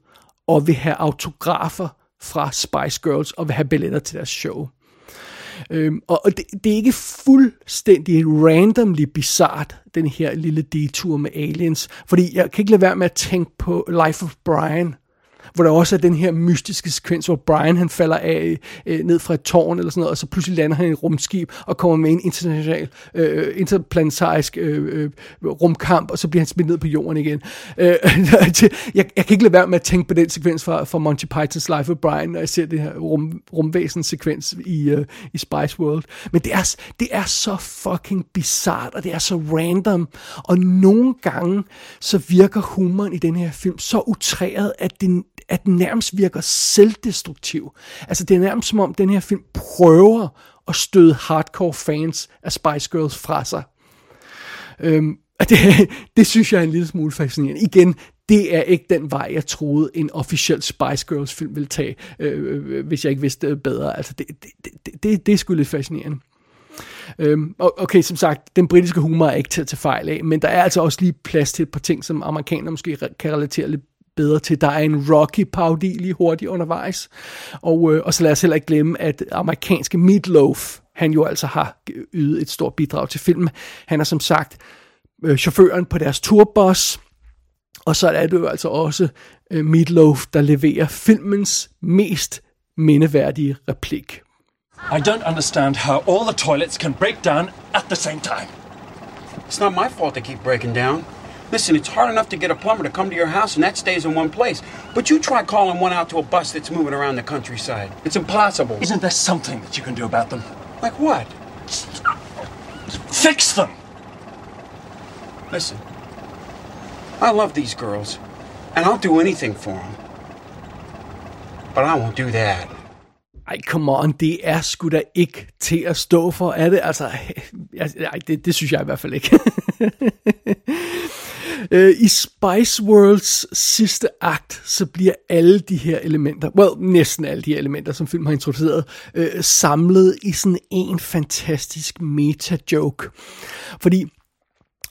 og vil have autografer fra Spice Girls og vil have billetter til deres show. Øhm, og det, det er ikke fuldstændig randomly bizart, den her lille detur med aliens, fordi jeg kan ikke lade være med at tænke på Life of Brian, hvor der også er den her mystiske sekvens, hvor Brian han falder af øh, ned fra et tårn eller sådan noget, og så pludselig lander han i et rumskib og kommer med en international, øh, interplanetarisk øh, øh, rumkamp, og så bliver han smidt ned på jorden igen. Øh, <laughs> jeg, jeg kan ikke lade være med at tænke på den sekvens fra, fra Monty Python's Life of Brian, når jeg ser det her rum, rumvæsen-sekvens i, øh, i Spice World. Men det er, det er så fucking bizart, og det er så random, og nogle gange så virker humoren i den her film så utræret, at det, at den nærmest virker selvdestruktiv. Altså det er nærmest som om den her film prøver at støde hardcore fans af Spice Girls fra sig. Øhm, det, <laughs> det synes jeg er en lille smule fascinerende. Igen, det er ikke den vej, jeg troede en officiel Spice Girls film ville tage, øh, øh hvis jeg ikke vidste bedre. Altså det, det, det, det, det er sgu lidt fascinerende. Øhm, okay, som sagt, den britiske humor er ikke til at tage fejl af, men der er altså også lige plads til et par ting, som amerikanere måske kan relatere lidt bedre til. Der er en Rocky-parodi lige hurtigt undervejs. Og, øh, og så lad os heller ikke glemme, at amerikanske Meatloaf, han jo altså har ydet et stort bidrag til filmen. Han er som sagt øh, chaufføren på deres turbus, og så er det jo altså også øh, Meatloaf, der leverer filmens mest mindeværdige replik. I don't understand how all the toilets can break down at the same time. It's not my fault they keep breaking down. Listen, it's hard enough to get a plumber to come to your house and that stays in one place. But you try calling one out to a bus that's moving around the countryside. It's impossible. Isn't there something that you can do about them? Like what? Fix them! Listen, I love these girls, and I'll do anything for them. But I won't do that. Ej, come on, det er sgu da ikke til at stå for, er det? Altså, <laughs> ej, det, det synes jeg i hvert fald ikke. <laughs> Øh, I Spice Worlds sidste akt, så bliver alle de her elementer, well, næsten alle de her elementer, som filmen har introduceret, øh, samlet i sådan en fantastisk meta-joke. Fordi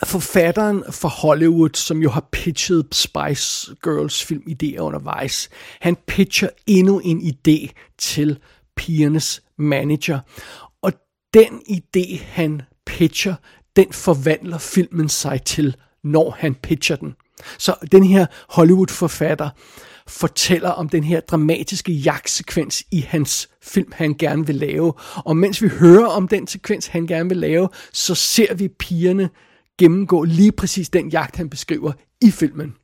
forfatteren for Hollywood, som jo har pitchet Spice Girls film idéer undervejs, han pitcher endnu en idé til pigernes manager. Og den idé, han pitcher, den forvandler filmen sig til, når han pitcher den. Så den her Hollywood-forfatter fortæller om den her dramatiske jagtsekvens i hans film, han gerne vil lave. Og mens vi hører om den sekvens, han gerne vil lave, så ser vi pigerne gennemgå lige præcis den jagt, han beskriver i filmen.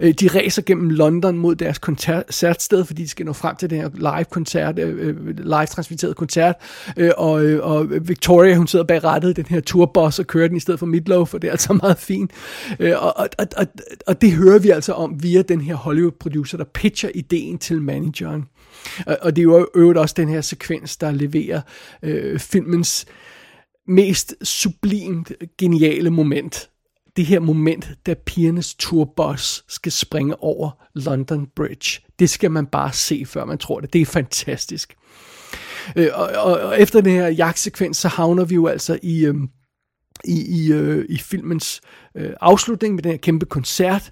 Øh, De racer gennem London mod deres koncertsted, fordi de skal nå frem til den her live-koncert, øh, øh live-transmitteret koncert, Øh, og, øh, og Victoria, hun sidder bag rattet den her turbus og kører den i stedet for Midlow, for det er altså <laughs> meget fint. Øh, Og, og, og, og, det hører vi altså om via den her Hollywood-producer, der pitcher ideen til manageren. Og, og det er jo øvrigt også den her sekvens, der leverer øh, filmens mest sublimt geniale moment. Det her moment, da pigernes turbus skal springe over London Bridge. Det skal man bare se, før man tror det. Det er fantastisk. Øh, og, og, og efter den her jagtsekvens, så havner vi jo altså i... Øh, i, i, øh, i filmens øh, afslutning med den her kæmpe koncert.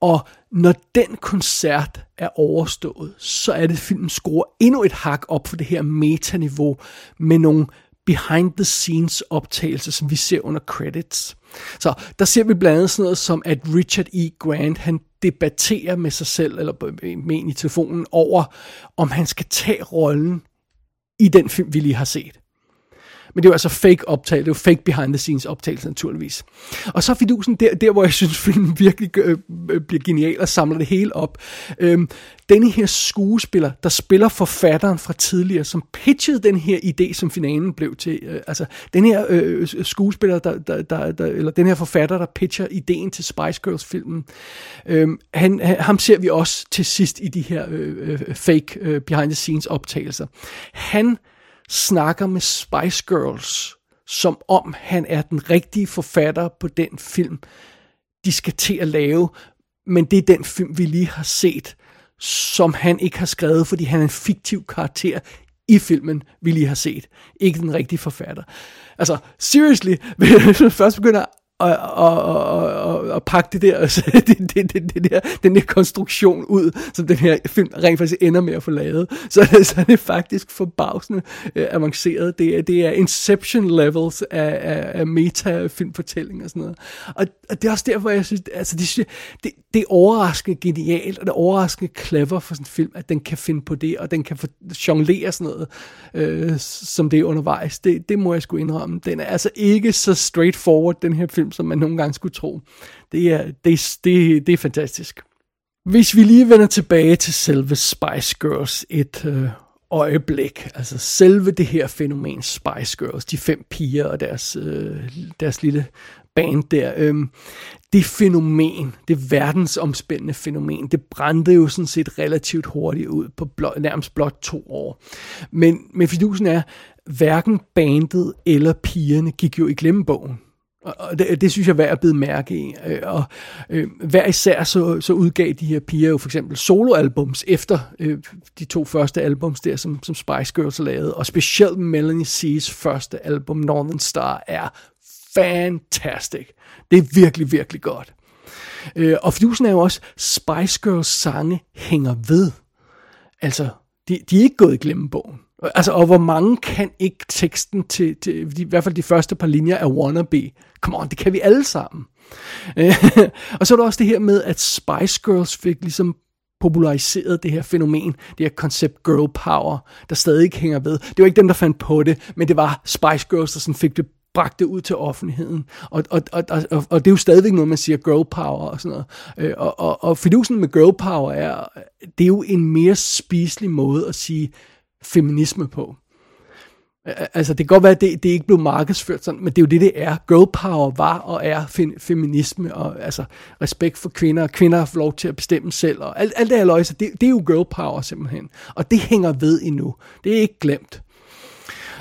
Og når den koncert er overstået, så er det, at filmen skruer endnu et hak op for det her metaniveau med nogle behind the scenes optagelser, som vi ser under credits. Så der ser vi blandt andet sådan noget som, at Richard E. Grant, han debatterer med sig selv, eller med en i telefonen, over, om han skal tage rollen i den film, vi lige har set. Men det er jo altså fake optagelse, det er jo fake behind the scenes optagelse naturligvis. Og så er fidusen der, der hvor jeg synes, <laughs> filmen virkelig øh, øh, bliver genial og samler det hele op. Øhm, denne her skuespiller, der spiller forfatteren fra tidligere, som pitchede den her idé, som finalen blev til. Øh, altså, den her øh, øh skuespiller, der, der, der, der, eller den her forfatter, der pitcher ideen til Spice Girls-filmen, øhm, han, han, ham ser vi også til sidst i de her øh, øh fake øh, behind the scenes optagelser. Han snakker med Spice Girls, som om han er den rigtige forfatter på den film, de skal til at lave, men det er den film, vi lige har set, som han ikke har skrevet, fordi han er en fiktiv karakter i filmen, vi lige har set. Ikke den rigtige forfatter. Altså, seriously, <laughs> hvis man først begynder og, og, og, og, og pakke det der, <laughs> altså, det, det, det, det der, den der konstruktion ud, som den her film rent faktisk ender med at få lavet, <laughs> så, så er det faktisk forbavsende øh, avanceret. Det er, det er Inception levels af, af, af meta-filmfortælling og sådan noget. Og, og det er også derfor, jeg synes, altså, det, det, det er overraskende genialt, og det er overraskende clever for sådan en film, at den kan finde på det, og den kan for, jonglere sådan noget, øh, som det er undervejs. Det, det må jeg sgu indrømme. Den er altså ikke så straightforward, den her film, som man nogle gange skulle tro. Det er, det, det, det er fantastisk. Hvis vi lige vender tilbage til selve Spice Girls et øh, øjeblik, altså selve det her fænomen Spice Girls, de fem piger og deres, øh, deres lille band der, øh, det fænomen, det verdensomspændende fænomen, det brændte jo sådan set relativt hurtigt ud på blot, nærmest blot to år. Men, men fidusen er, hverken bandet eller pigerne gik jo i glemmebogen. Og- det, det synes jeg er værd at bide mærke i. Øh, Og øh, hver især så, så udgav de her piger jo for eksempel soloalbums efter øh, de to første albums der, som, som Spice Girls lavede. Og specielt Melanie C's første album, Northern Star, er fantastic. Det er virkelig, virkelig godt. Øh, og fidusen er jo også, Spice Girls sange hænger ved. Altså, de, de er ikke gået i glemmebogen. Altså, og hvor mange kan ikke teksten til, til de, i hvert fald de første par linjer af Wannabe? Come on, det kan vi alle sammen. Øh, <laughs> og så er der også det her med, at Spice Girls fik ligesom populariseret det her fænomen, det her koncept girl power, der stadig ikke hænger ved. Det var ikke dem, der fandt på det, men det var Spice Girls, der sådan fik det bragt det ud til offentligheden. Og, og, og, og, og det er jo stadigvæk noget, man siger girl power og sådan noget. Øh, og, og, og fidusen med girl power er, det er jo en mere spiselig måde at sige feminisme på. Altså, det kan godt være, at det, det ikke blev markedsført sådan, men det er jo det, det er. Girl power var og er fem, feminisme, og altså respekt for kvinder, og kvinder har lov til at bestemme selv, og alt, alt det her løjse, det, det er jo girl power simpelthen. Og det hænger ved endnu. Det er ikke glemt.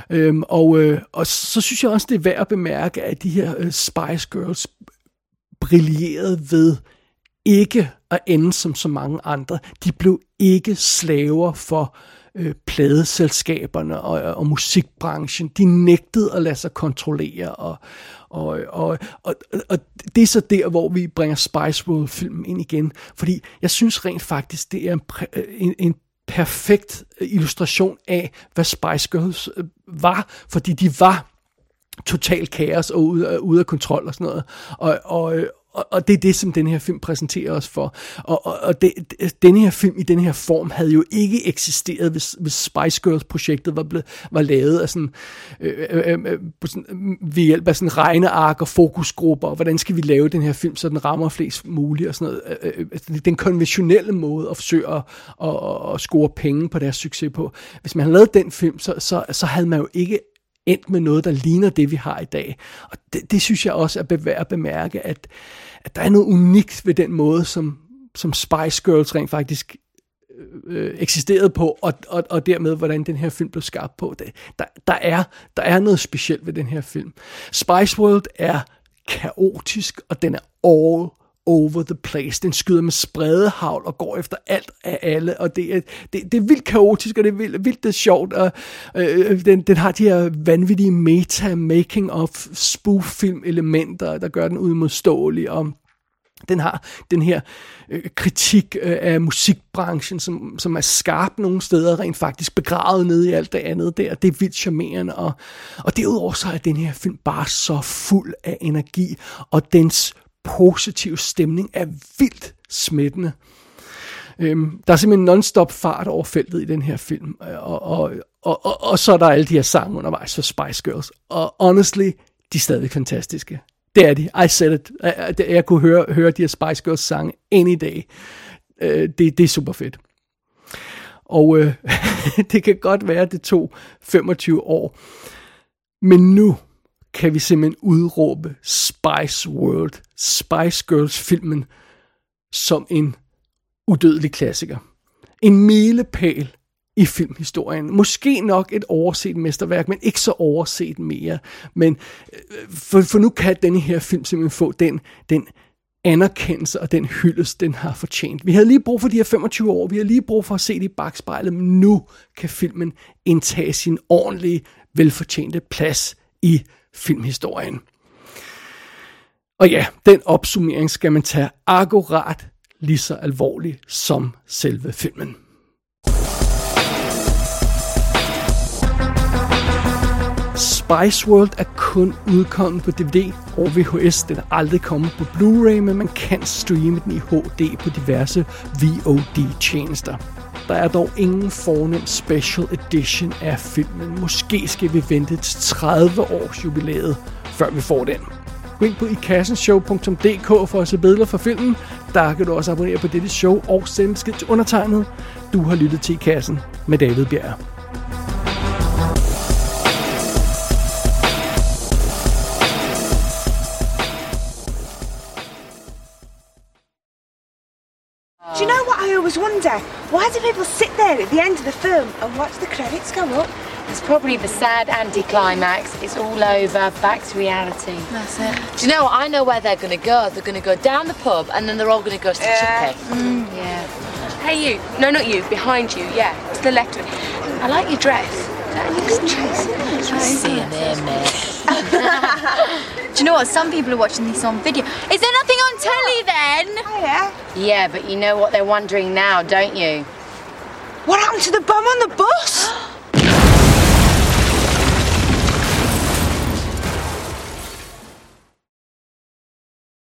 Øhm, og, øh, og så synes jeg også, det er værd at bemærke, at de her øh, Spice Girls brillerede ved ikke at ende som så mange andre. De blev ikke slaver for øh, Øh, pladeselskaberne og, og musikbranchen. De nægtede at lade sig kontrollere, og, og, og, og, og det er så der, hvor vi bringer Spice World-filmen ind igen. Fordi jeg synes rent faktisk, det er en, øh, en, en perfekt øh, illustration af, hvad Spice Girls var, fordi de var total kaos og ude, ude af kontrol og sådan noget. Og, og, og, og det er det, som den her film præsenterer os for. Og, og, og det, den her film i den her form havde jo ikke eksisteret, hvis, hvis Spice Girls-projektet var, blevet, var lavet af sådan, øh, øh, øh, øh sådan, mm, ved hjælp af sådan regneark og fokusgrupper, og hvordan skal vi lave den her film, så den rammer flest muligt, og sådan noget. Øh, øh, altså, den konventionelle måde at forsøge at, at, at, at score penge på deres succes på. Hvis man havde lavet den film, så, så, så havde man jo ikke endt med noget, der ligner det, vi har i dag. Og det, det synes jeg også er værd at bemærke, at, at der er noget unikt ved den måde, som, som Spice Girls rent faktisk øh, øh eksisterede på, og, og, og dermed, hvordan den her film blev skabt på. Det, der, der, er, der er noget specielt ved den her film. Spice World er kaotisk, og den er all over the place. Den skyder med spredehavl og går efter alt af alle, og det er, det, det er vildt kaotisk, og det er vildt, vildt det er sjovt, og øh, øh den, den har de her vanvittige meta-making of spoof-film-elementer, der gør den udmodståelig, og den har den her øh, kritik øh, af musikbranchen, som, som er skarp nogle steder, rent faktisk begravet ned i alt det andet der. Det er vildt charmerende. Og, og derudover så er den her film bare så fuld af energi, og dens positiv stemning er vildt smittende. Øhm, der er simpelthen non-stop fart over feltet i den her film, øh, og, og, og, og, og så er der alle de her sange undervejs for Spice Girls. Og honestly, de er stadig fantastiske. Det er de. I said it. Jeg, jeg kunne høre, høre de her Spice Girls sange any day. Øh, det, det er super fedt. Og øh, <laughs> det kan godt være, at det tog 25 år. Men nu kan vi simpelthen udråbe Spice World, Spice Girls filmen, som en udødelig klassiker. En milepæl i filmhistorien. Måske nok et overset mesterværk, men ikke så overset mere. Men øh, for, for nu kan denne her film simpelthen få den, den anerkendelse og den hyldest, den har fortjent. Vi havde lige brug for de her 25 år, vi har lige brug for at se det i bagspejlet, men nu kan filmen indtage sin ordentlige, velfortjente plads i filmhistorien. Og ja, den opsummering skal man tage akkurat lige så alvorligt som selve filmen. Spice World er kun udkommet på DVD og VHS. Den er aldrig kommet på Blu-ray, men man kan streame den i HD på diverse VOD-tjenester. Der er dog ingen fornem special edition af filmen. Måske skal vi vente til 30 års jubilæet, før vi får den. Gå ind på ikassenshow.dk for at se billeder fra filmen. Der kan du også abonnere på dette show og sende besked til undertegnet. Du har lyttet til I Kassen med David Bjerg. Wonder? Why do people sit there at the end of the film and watch the credits go up? It's probably the sad anticlimax. It's all over, back to reality. That's it. Do you know what? I know where they're going to go. They're going to go down the pub and then they're all going to go to Yeah. Chippy. Mm. Yeah. Hey, you. No, not you. Behind you. Yeah. To the left of it. I like your dress. That looks Tracy. See there, mate. Do you know what? Some people are watching this on video. Is there nothing on telly then? Oh, yeah. Yeah, but you know what they're wondering now, don't you? What happened to the bum on the bus? <gasps> <gasps> <gasps>